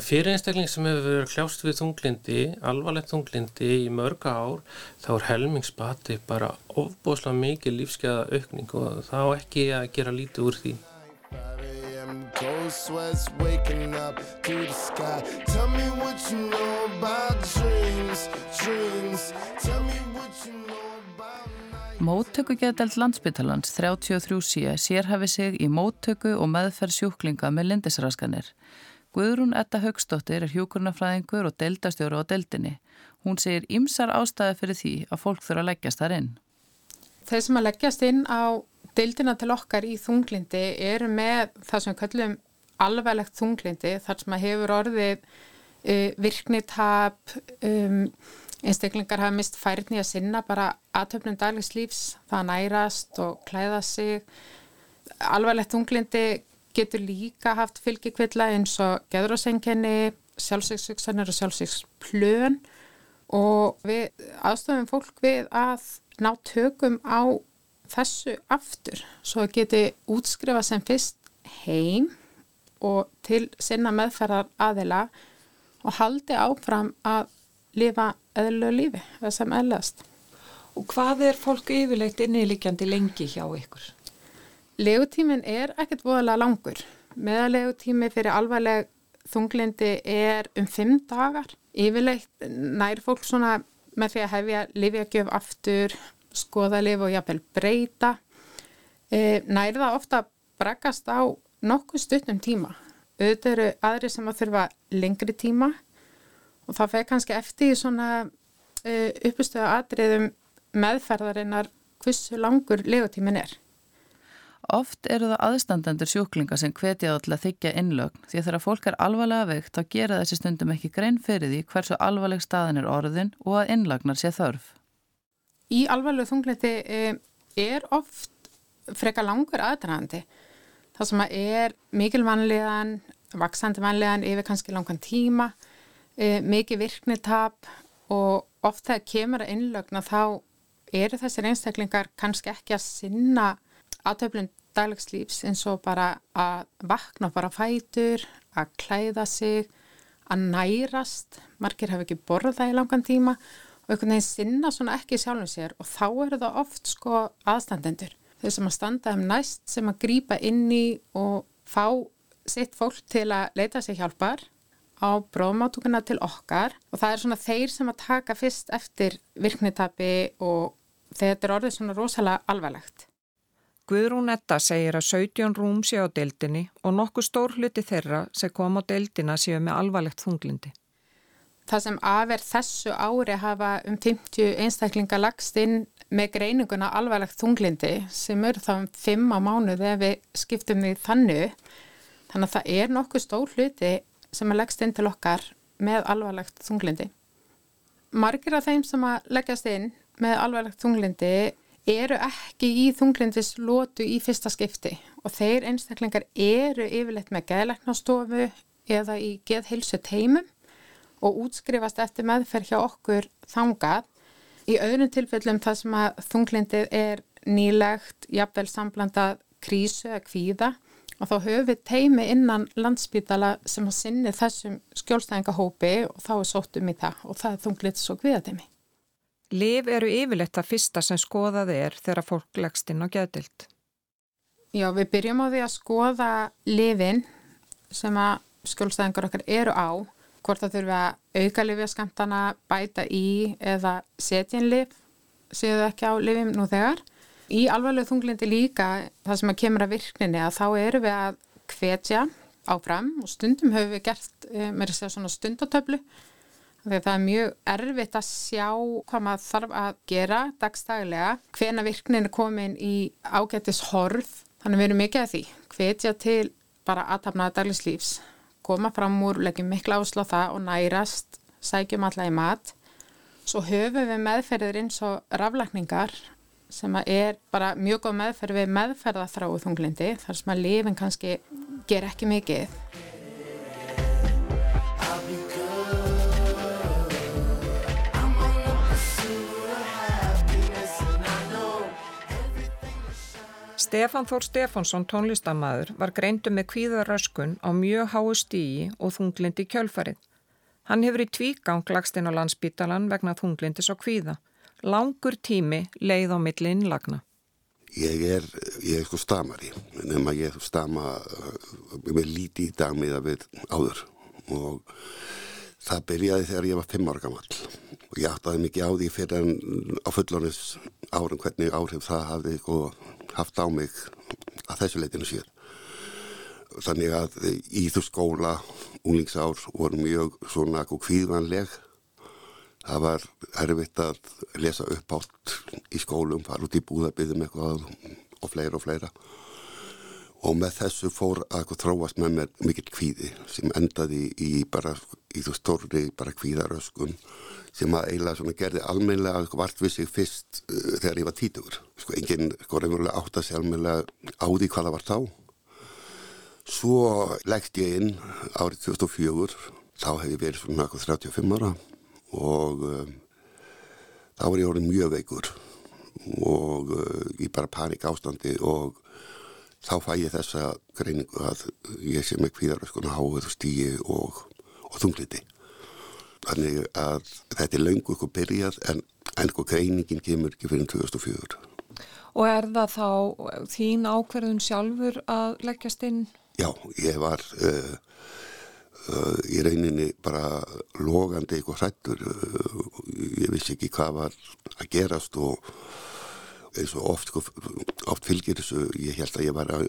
fyrir einstakling sem hefur verið kljást við þunglindi, alvarlegt þunglindi í mörga ár þá er helmingsbati bara ofboslega mikið lífskeiða aukning og þá ekki að gera lítið úr því know Móttökugeðdelt landsbyttalans 33C sérhafi sig í móttöku og meðferð sjúklinga með lindisraskanir. Guðrún Etta Högstóttir er hjúkurnafræðingur og deildastjóru á deildinni. Hún segir ymsar ástæði fyrir því að fólk þurfa að leggjast þar inn. Þeir sem að leggjast inn á deildina til okkar í þunglindi eru með það sem kallum alveglegt þunglindi þar sem að hefur orðið uh, virknitap, um, einstaklingar hafa mist færni að sinna bara aðtöfnum daglegs lífs, það nærast og klæða sig. Alvarlegt unglindi getur líka haft fylgjikvilla eins og geðrósengjani, sjálfsvíkssugsanir og sjálfsvíksplön og við aðstofum fólk við að ná tökum á þessu aftur svo að geti útskrifa sem fyrst heim og til sinna meðferðar aðila og haldi áfram að lifa eðlulegu lífi, það sem eðlast. Og hvað er fólk yfirleitt innilíkjandi lengi hjá ykkur? Legutímin er ekkert voðalega langur. Meðalegutími fyrir alvarleg þunglindi er um fimm dagar. Yfirleitt nær fólk svona með því að hefja lifjagjöf aftur, skoða lif og jafnvel breyta. E, nær það ofta bregast á nokkuð stutnum tíma. Auðvitað eru aðri sem að þurfa lengri tíma og það feg kannski eftir svona uh, uppustöðu atriðum meðferðarinnar hversu langur legotímin er. Oft eru það aðstandendur sjúklinga sem hvetja til að þykja innlögn því að þegar fólk er alvarlega veikt þá gera þessi stundum ekki grein fyrir því hversu alvarleg staðin er orðin og að innlagnar sé þörf. Í alvarlegu þungliti eh, er oft freka langur aðdraðandi. Það sem er mikil vanlegan, vaksandi vanlegan yfir kannski langan tíma e, mikið virknitap og oft þegar kemur að innlögna þá eru þessir einstaklingar kannski ekki að sinna aðtöflun daglegslífs eins og bara að vakna bara fætur, að klæða sig, að nærast, margir hafa ekki borðað í langan tíma og einhvern veginn sinna svona ekki sjálfum sér og þá eru það oft sko aðstandendur. Þeir sem að standa um næst sem að grýpa inn í og fá sitt fólk til að leita sig hjálpar á bróðmátúkuna til okkar og það er svona þeir sem að taka fyrst eftir virknitabi og þetta er orðið svona rosalega alvarlegt. Guðrún Etta segir að 17 rúm séu á deildinni og nokkuð stór hluti þeirra sem kom á deildina séu með alvarlegt þunglindi. Það sem aðverð þessu ári hafa um 50 einstaklinga lagst inn með greininguna alvarlegt þunglindi sem eru þá um 5 á mánuði ef við skiptum því þannig. Þannig að það er nokkuð stór hluti sem að leggst inn til okkar með alvarlegt þunglindi. Margir af þeim sem að leggjast inn með alvarlegt þunglindi eru ekki í þunglindis lótu í fyrsta skipti og þeir einstaklingar eru yfirleitt með geðleiknastofu eða í geðhilsu teimum og útskrifast eftir meðferð hjá okkur þangað. Í öðrum tilfellum það sem að þunglindið er nýlegt, jafnvel samblandað krísu eða kvíða og þá höfum við teimi innan landsbytala sem að sinni þessum skjólstæðingahópi og þá er sóttum í það og það er þunglits og kviðateimi. Liv eru yfirleitt að fyrsta sem skoðað er þegar fólk leggst inn á gæðdild. Já, við byrjum á því að skoða livin sem að skjólstæðingar okkar eru á, hvort það þurfa að auka livjaskamtana, bæta í eða setja inn liv, séu þau ekki á livim nú þegar. í alvarlegu þunglindi líka það sem að kemur að virkninni að þá eru við að hvetja áfram og stundum höfum við gert e, með þess að svona stundatöflu þegar það er mjög erfitt að sjá hvað maður þarf að gera dagstælega hvena virknin er komin í ágættis horf þannig við erum mikið að því. Hvetja til bara aðtapnaða daglislífs koma fram úr, leggjum miklu áslá það og nærast, sækjum alla í mat. Svo höfum við meðferðir eins og raflakningar sem er bara mjög góð meðferð við meðferðaþráu þunglindi þar sem að lifin kannski ger ekki mikið Stefan Þór Stefánsson tónlistamæður var greindu með kvíðaröskun á mjög háu stíi og þunglindi kjölfarið. Hann hefur í tvígang lagst inn á landsbítalan vegna þunglindis og kvíða. Langur tími leið á milli innlagna. Ég er, ég er sko stamari, nema ég er stama með líti í dag með að við áður og það byrjaði þegar ég var fimm ára gammal og ég áttaði mikið á því fyrir en á fullónis árum hvernig áhrif það hafði sko haft á mig að þessu leitinu sér. Þannig að í þú skóla unglingsár voru mjög svona kvíðvanleg. Það var erfitt að lesa upp átt í skólum, fara út í búðabiðum eitthvað og fleira og fleira. Og með þessu fór að þróast með mér mikill kvíði sem endaði í bara, í þú stórri bara kvíðaröskun sem að eiginlega svona gerði almeinlega vart við sig fyrst uh, þegar ég var títugur. Sko enginn sko reyngurlega átt að segja almeinlega á því hvaða var þá. Svo leggst ég inn árið 2004, þá hef ég verið svona 35 ára og um, þá var ég orðin mjög veikur og uh, ég bara panik ástandi og þá fæ ég þessa greiningu að ég sé með kvíðaröskuna háið og stíi og, og þungliti. Þannig að þetta er laungu eitthvað byrjað en einhver greiningin kemur ekki fyrir 2004. Og er það þá þín ákverðun sjálfur að leggjast inn? Já, ég var uh, uh, í reyninni bara logandi eitthvað hrættur. Uh, ég vissi ekki hvað var að gerast og eins og oft, sko, oft fylgir þessu, ég held að ég var að,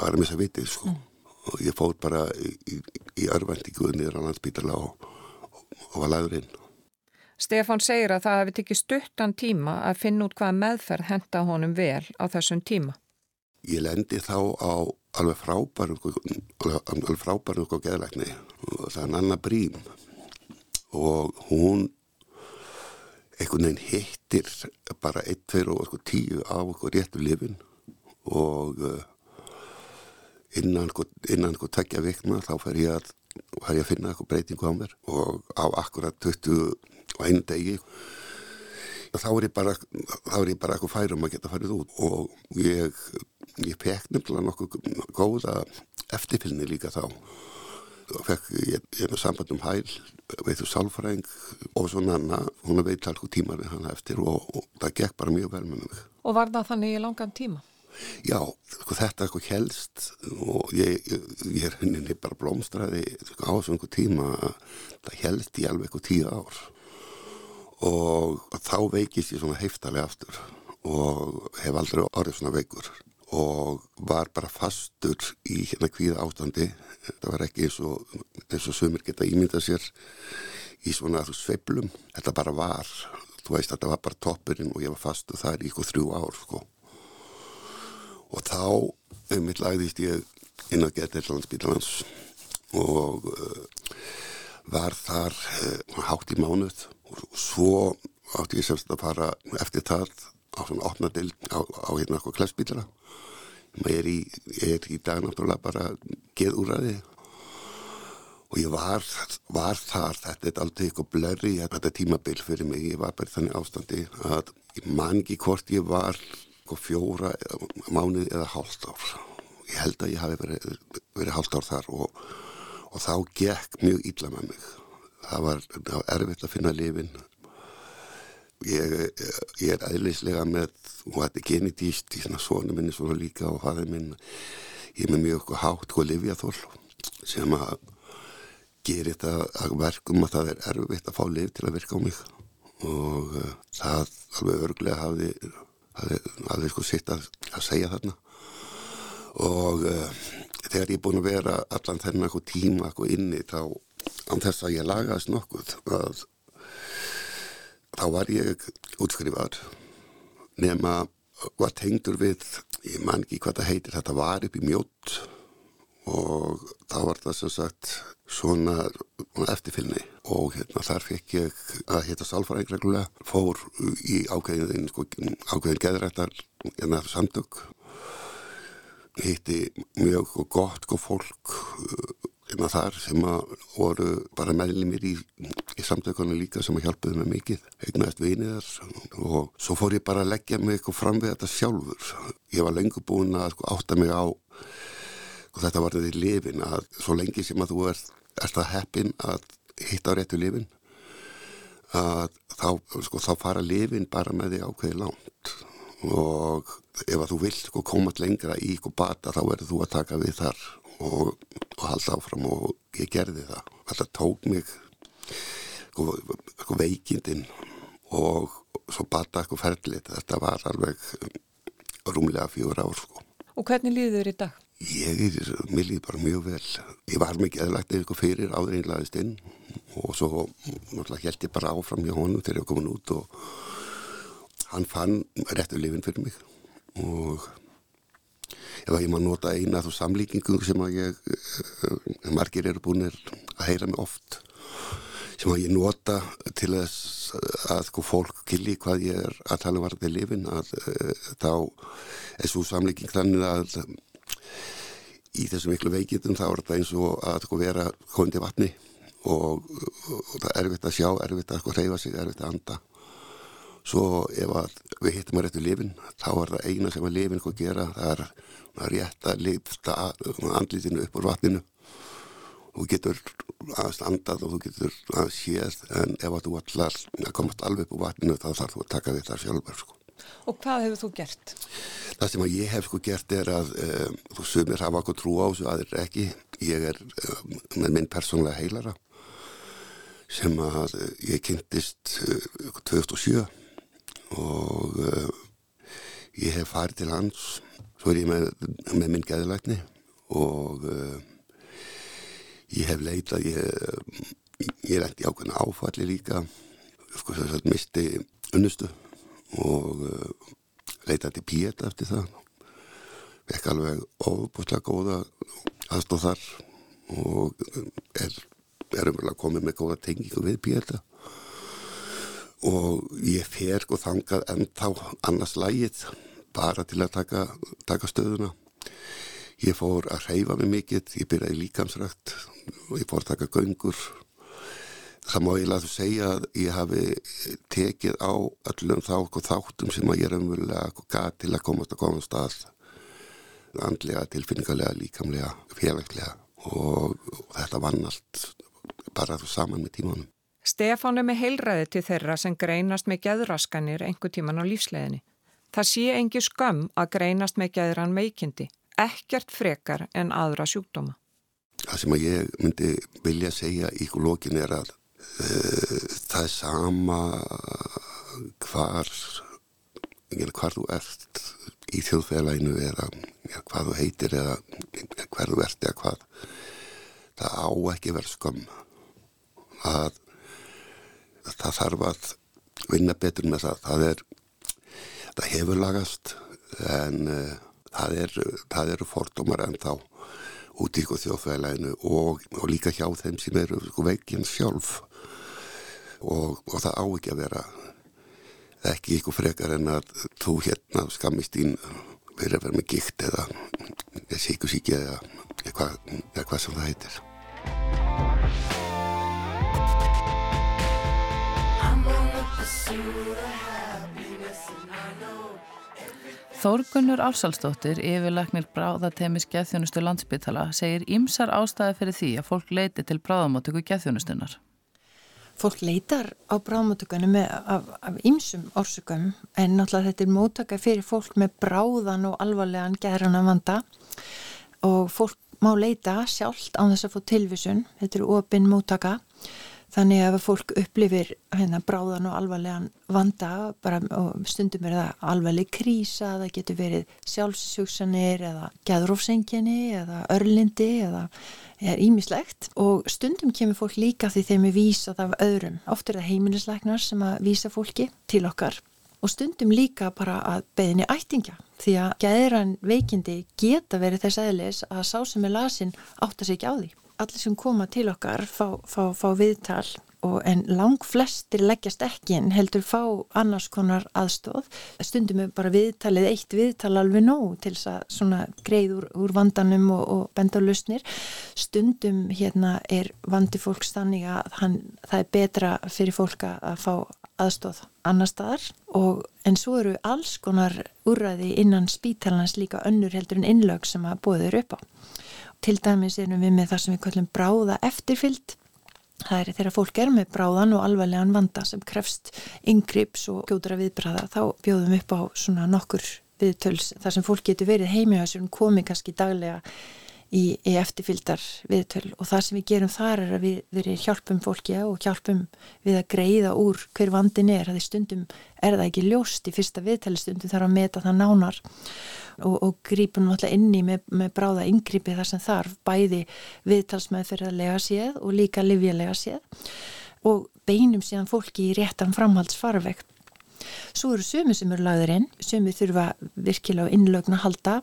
að missa vitið sko. Mm. Og ég fór bara í, í, í örvendingu niður á landsbítala og og var lagður inn. Stefan segir að það hefði tikið stuttan tíma að finna út hvaða meðferð henda honum vel á þessum tíma. Ég lendi þá á alveg frábærum alveg frábærum okkur geðlækni og það er Nanna Brím og hún einhvern veginn hittir bara 1, 2 og 10 á okkur réttu lifin og uh, innan einhver tekja vikna þá fer ég að var ég að finna eitthvað breytingu á mér og á akkurat 20 og einu degi þá er ég bara þá er ég bara eitthvað færum að geta farið út. Og ég ég fekk nefnilega nokkuð góða eftirfylni líka þá. Og fekk ég, ég með samband um hæl veitur sálfræng og svo nanna, hún veit alveg tímar við hann eftir og, og það gekk bara mjög vel með mig. Og var það þannig í langan tíma? Já, sko, þetta er eitthvað helst og ég, ég, er henni bara blómstræði sko, á þessu einhver tíma það helst í alveg eitthvað tíu ár. Og, þá veikist ég svona heiftalega aftur og hef aldrei orðið svona veikur og var bara fastur í hérna kvíða ástandi. Þetta var ekki eins og eins og sumir geta ímyndað sér í svona sveiblum, þetta bara var þú veist þetta var bara toppurinn og ég var fastur þar í eitthvað þrjú ár sko og þá einmitt lagðist ég inn á getur landsbítalans og uh, var þar uh, hátt í mánuð. Og svo átti ég semst að fara eftir það á svona opnadild á, á hérna okkur klessbílara ég er í, í dag náttúrulega bara geð úr aðið og ég var, var þar þetta er aldrei eitthvað blöri þetta tímabil fyrir mig, ég var bara þannig ástandi að ég man ekki hvort ég var sko fjóra mánuði eða hálft ár. Ég held að ég hafi verið, verið hálft ár þar og, og þá gekk mjög illa með mig. Það var, það var erfitt að finna lifin. Ég, ég er aðlislega með, og þetta er genetist í svona svonu minni svona líka og hafði minn, ég er með mjög okkur hátt og livjathól sem að gera þetta verkum að það er erfitt að fá liv til að virka á mig og uh, það alveg örglega hafði sko sitt að, að segja þarna. Og uh, þegar ég er búin að vera allan þennan eitthvað tíma eitthvað inni þá án þess að ég lagaðist nokkuð að þá var ég útskrifaður. Nema var tengdur við ég man ekki hvað það heitir þetta var upp í mjótt og þá var það sem sagt svona eftirfylni og hérna þar fekk ég að hitta sálfræðing reglulega. Fór í ákveðin sko, ákveðin geðrættar hérna samtök. Hitti mjög gott og fólk hérna þar sem að voru bara meðlumir í, í samtökunum líka sem að hjálpuði mig mikið eignaðist viniðar og svo fór ég bara að leggja mig fram við þetta sjálfur. Ég var lengur búin að sko, átta mig á og þetta var þetta í lifin að svo lengi sem að þú ert, ert að heppin að hitta réttu lifin að þá, sko, þá fara lifin bara með því ákveði langt og ef að þú vilt sko, komast lengra í ykkur bata þá verður þú að taka við þar og, og halda áfram og ég gerði það þetta tók mig sko, sko veikindin og svo bata eitthvað ferðlit þetta var alveg rúmlega fjóra ár sko. Og hvernig líður þér í dag? Ég mér líði bara mjög vel. Ég var mikið aðlægt eitthvað fyrir áður einlaðist inn og svo náttúrulega held ég bara áfram hjá honum þegar ég kom út og hann fann réttu lifin fyrir mig og ef að ég maður nota eina þú samlíkingu sem að ég, eh, margir eru búin að heyra mig oft sem að ég nota til þess að sko fólk killi hvað ég er að tala varðið lifin að uh, þá er svo samlíking þannig að í þessum miklu veikindum þá er þetta eins og að sko, vera kondi vatni og, og það er erfitt að sjá, erfitt að sko, reyfa sig, erfitt að anda svo ef við hittum að réttu lifin þá er það eina sem að lifin hvað gera það er að rétta lifta andlitinu upp úr vatninu og getur aðeins andað og þú getur aðeins séð en ef að þú allar komast alveg upp úr vatninu þá þarf þú að taka við það sjálfur sko. Og hvað hefur þú gert? Það sem ég hef sko gert er að um, þú sumir hafa okkur trú á þessu aðeins ekki. Ég er um, með minn persónlega heilara sem að uh, ég kynntist uh, 2007 og uh, ég hef farið til hans svo er ég með, með minn geðlækni og ég hef leitað ég, ég er í ákveðna áfalli líka sko þess að misti unnustu og uh, leitaði píeta eftir það. Vekk alveg ofbúslega góða aðstóð þar og er, er umverulega komið með góða tengingu við píeta og ég fer og þangað ennþá annars lægið bara til að taka, taka stöðuna. Ég fór að reyfa mig mikill ég byrjaði líkamsrækt og ég fór að taka göngur það má ég laðu segja að ég hafi tekið á öllum þá þáttum sem að ég er umvölulega gæt til að komast að komast að andlega, tilfinningarlega, líkamlega, félagslega og, og þetta vann allt bara þú saman með tímanum. Stefán er með heilræði til þeirra sem greinast með geðraskanir einhver tíman á lífsleginni. Það sé engi skömm að greinast með geðran meikindi, ekkert frekar en aðra sjúkdóma. Það sem að ég myndi vilja segja í lókin er að það er sama hvar hvar þú ert í þjóðfélaginu eða hvað þú heitir eða hver þú ert eða hvað það á ekki verið skömm. Að það þarf að vinna betur með það. Það er það hefur lagast en uh, það, er, það eru fordómar en þá út í þjóðfélaginu og, og líka hjá þeim sem eru sko, veikinn sjálf og, og það á ekki að vera ekki ykkur frekar en að þú hérna skammist ín verið að vera með gikt eða síkusíki eða eitthvað, eitthvað sem það heitir. Þórgunnur Álsalsdóttir, yfirleiknir bráðatemis geðþjónustu landsbytala, segir ymsar ástæði fyrir því að fólk leiti til bráðamáttöku geðþjónustunar fólk leitar á bráðmótökunum af ýmsum orsökum en náttúrulega þetta er mótaka fyrir fólk með bráðan og alvarlegan gerðan að vanda og fólk má leita sjálft á þess að få tilvísun, þetta eru ofinn mótaka Þannig að fólk upplifir hérna bráðan og alvarlegan vanda bara, og stundum er það alvarleg krísa, það getur verið sjálfsjúksanir eða gæðrófsengjani eða örlindi eða er ímislegt og stundum kemur fólk líka því þeim er vísað af öðrum. Oft er það heimilisleiknar sem að vísa fólki til okkar. Og stundum líka bara að beðinni ættingja. Því að gæðran veikindi geta verið þess aðlis að sá sem er lasin átta sig ekki á því allir sem koma til okkar fá, fá, fá viðtal og en lang flestir leggjast ekki en heldur fá annars konar aðstóð. Stundum er bara viðtalið eitt viðtal alveg nóg til þess að greið úr, úr vandanum og, og benda á lausnir. Stundum hérna er vandi fólks þannig að hann, það er betra fyrir fólk að fá aðstóð annar staðar og en svo eru alls konar úrræði innan spítalans líka önnur heldur en innlög sem að bóður upp á. Til dæmis erum við með það sem við kallum bráða eftirfyllt. Það er þegar fólk er með bráðan og alvarlegan vanda sem krefst yngrips og gjóðra viðbræða þá bjóðum upp á svona nokkur viðtöls þar sem fólk getur verið heimi og þessum komi kannski daglega í, í eftirfyldar viðtöl og það sem við gerum þar er að við, við hjálpum fólki og hjálpum við að greiða úr hver vandin er, það er stundum er það ekki ljóst í fyrsta viðtali stundum þarf að meta það nánar og, og grípum náttúrulega inni með, með bráða yngripi þar sem þarf bæði viðtalsmeðferðarlega séð og líka livjalega séð og beinum síðan fólki í réttan framhaldsfarveg. Svo eru sömu sem eru lagður inn, sömu þurfa virkilega innlögn að halda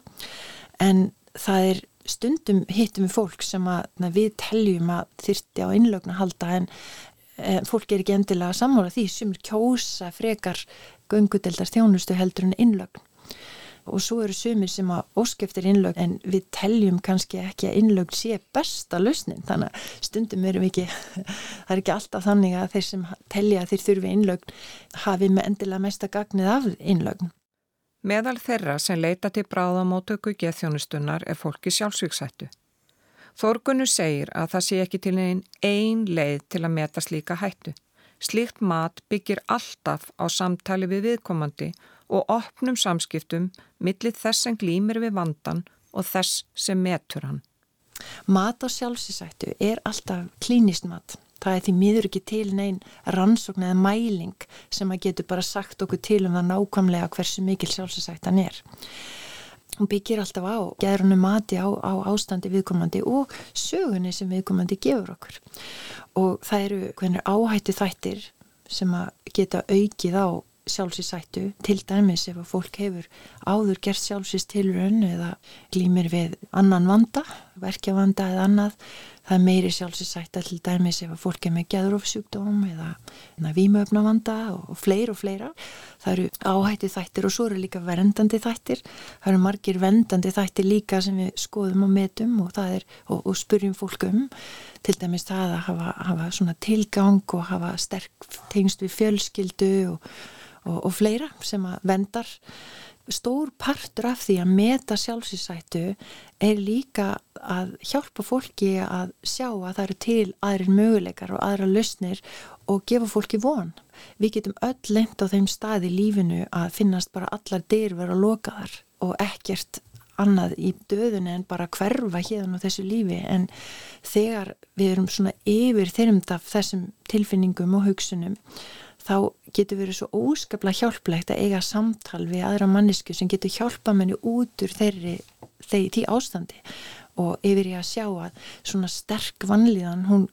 en það er stundum hittum við fólk sem að, við teljum að þyrti á innlögn að halda en e, fólk er ekki endilega sammála því. Sem kjósa frekar gungudeldar þjónustu heldur en innlögn. Og svo eru sumir sem að óskeftir innlögn en við teljum kannski ekki að innlögn sé besta lausnin. Þannig að stundum erum ekki það er ekki alltaf þannig að þeir sem telja að þeir þurfi innlögn hafi með endilega mesta gagnið af innlögn Meðal þeirra sem leita til bráðamótöku geðþjónustunnar er fólki sjálfsvíksættu. Þorgunnu segir að það sé ekki til einn ein leið til að meta slíka hættu. Slíkt mat byggir alltaf á samtali við viðkomandi og opnum samskiptum millir þess sem glýmir við vandan og þess sem metur hann. Mat á sjálfsísættu er alltaf klínist mat. Það er því miður ekki til neyn rannsókn eða mæling sem að getur bara sagt okkur til um það nákvæmlega hversu mikil sjálfsísættan er. Hún byggir alltaf á gerðunum mati á, á ástandi viðkomandi og sögunni sem viðkomandi gefur okkur. Og það eru hvernig áhættu þættir sem að geta aukið á sjálfsísættu til dæmis ef að fólk hefur áður gert sjálfsístilrun eða glýmir við annan vanda, verkjavanda eða annað það er meiri sjálfsísætta til dæmis ef að fólk er með gæðrófsjúkdóm eða výmöfnavanda og fleir og fleira. Það eru áhætti þættir og svo eru líka verndandi þættir. Það eru margir vendandi þættir líka sem við skoðum og metum og, er, og, og spurjum fólk um. Til dæmis það að hafa, hafa tilgang og hafa sterk tengst við fjölskyldu og og, og fleira sem að vendar stór partur af því að meta sjálfsýsættu er líka að hjálpa fólki að sjá að það eru til aðrir möguleikar og aðra lausnir og gefa fólki von. Við getum öll lengt á þeim stað í lífinu að finnast bara allar dyr vera lokaðar og ekkert annað í döðun en bara hverfa hérna á þessu lífi en þegar við erum svona yfir þeirrimd af þessum tilfinningum og hugsunum þá getur verið svo óskaplega hjálplegt að eiga samtal við aðra mannisku sem getur hjálpa menni út úr þeirri, þeirri tí ástandi. Og yfir ég að sjá að svona sterk vanlíðan hún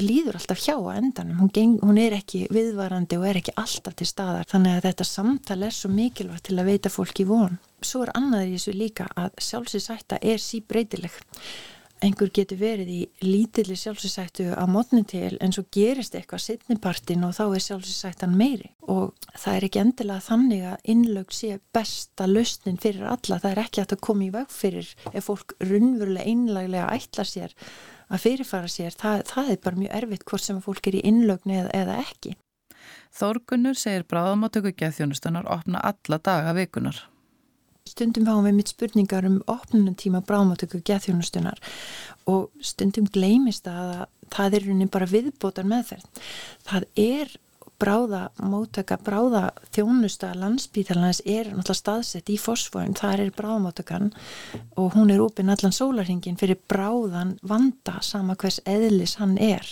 líður alltaf hjá að endanum, hún, geng, hún er ekki viðvarandi og er ekki alltaf til staðar. Þannig að þetta samtal er svo mikilvægt til að veita fólki von. Svo er annaður í þessu líka að sjálfsinsætta er síbreytileg einhver getur verið í lítilli sjálfsættu á mótni til en svo gerist eitthvað sittnipartin og þá er sjálfsættan meiri og það er ekki endilega þannig að innlög sé besta lausnin fyrir alla, það er ekki að það komi í veg fyrir ef fólk runnverulega einlaglega ætla sér að fyrirfara sér, það, það er bara mjög erfitt hvort sem fólk er í innlögni eða, eða ekki. Þórgunur segir bráðamátöku geðþjónustunar opna alla daga vikunar. Stundum fáum við mitt spurningar um opnunum tíma brámatöku geðþjónustunar og stundum gleimist að það er raunin bara viðbótar meðferð. Það er bráða mótaka, bráða þjónusta landsbítalans er náttúrulega staðsett í fosfóin, það er bráðamótakan og hún er opinn allan sólarhingin fyrir bráðan vanda sama hvers eðlis hann er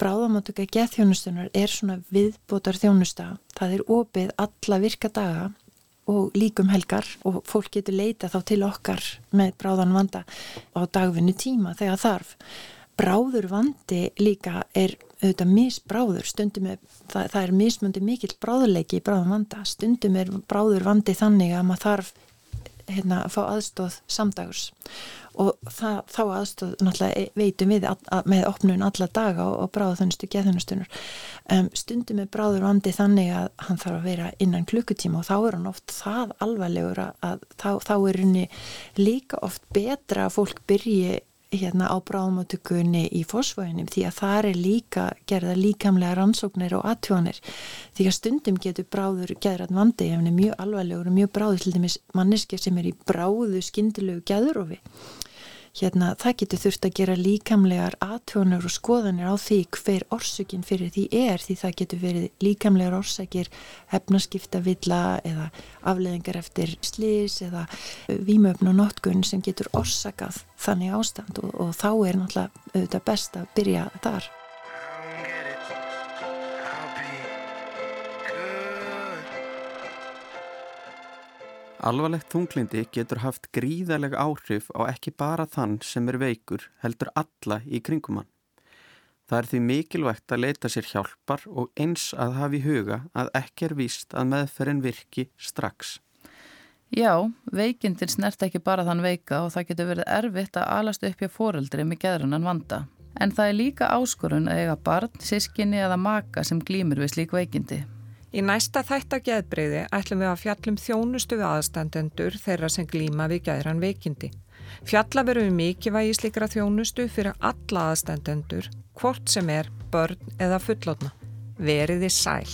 bráðamáttöka geðþjónustunar er svona viðbótar þjónusta. Það er opið alla virka daga og líkum helgar og fólk getur leita þá til okkar með bráðan vanda á dagvinnu tíma þegar þarf. Bráður vandi líka er auðvitað misbráður, stundum er, það, það er mismundi mikill bráðuleiki í bráðan vanda, stundum er bráður vandi þannig að maður þarf hérna, að fá aðstóð samdags og það, þá aðstóð náttúrulega veitum við að, að, með opnun alla daga og, og bráðuþunustu geðunustunar um, stundum er bráður vandi þannig að hann þarf að vera innan klukkutíma og þá er hann oft það alvarlegur að, að þá, þá er henni líka oft betra að fólk byrji hérna á bráðmátökunni í fósfóinum því að það er líka gerða líkamlega rannsóknir og aðtjónir því að stundum getur bráður gerðan vandi ef hann er mjög alvarlegur og mjög bráður til dæmis manneski sem er í bráðu skindilegu gæðurofi hérna, það getur þurft að gera líkamlegar aðtjónur og skoðanir á því hver orsökin fyrir því er því það getur verið líkamlegar orsakir hefnaskipta villa eða afleðingar eftir slís eða výmöfn og notkun sem getur orsakað þannig ástand og, og þá er náttúrulega auðvitað best að byrja þar. Alvarlegt þunglindi getur haft gríðalega áhrif á ekki bara þann sem er veikur heldur alla í kringumann. Það er því mikilvægt að leita sér hjálpar og eins að hafi huga að ekki er víst að meðferðin virki strax. Já, veikindin snert ekki bara þann veika og það getur verið erfitt að alast upp hjá foreldri með geðrunan vanda. En það er líka áskorun að eiga barn, sískinni eða maka sem glýmur við slík veikindi. Í næsta þætt að geðbreyði ætlum við að fjallum þjónustu við aðstandendur þeirra sem glýma við geðran veikindi. Fjalla veru um mikilvægi slikra þjónustu fyrir alla aðstandendur, hvort sem er börn eða fullotna. Veriði sæl.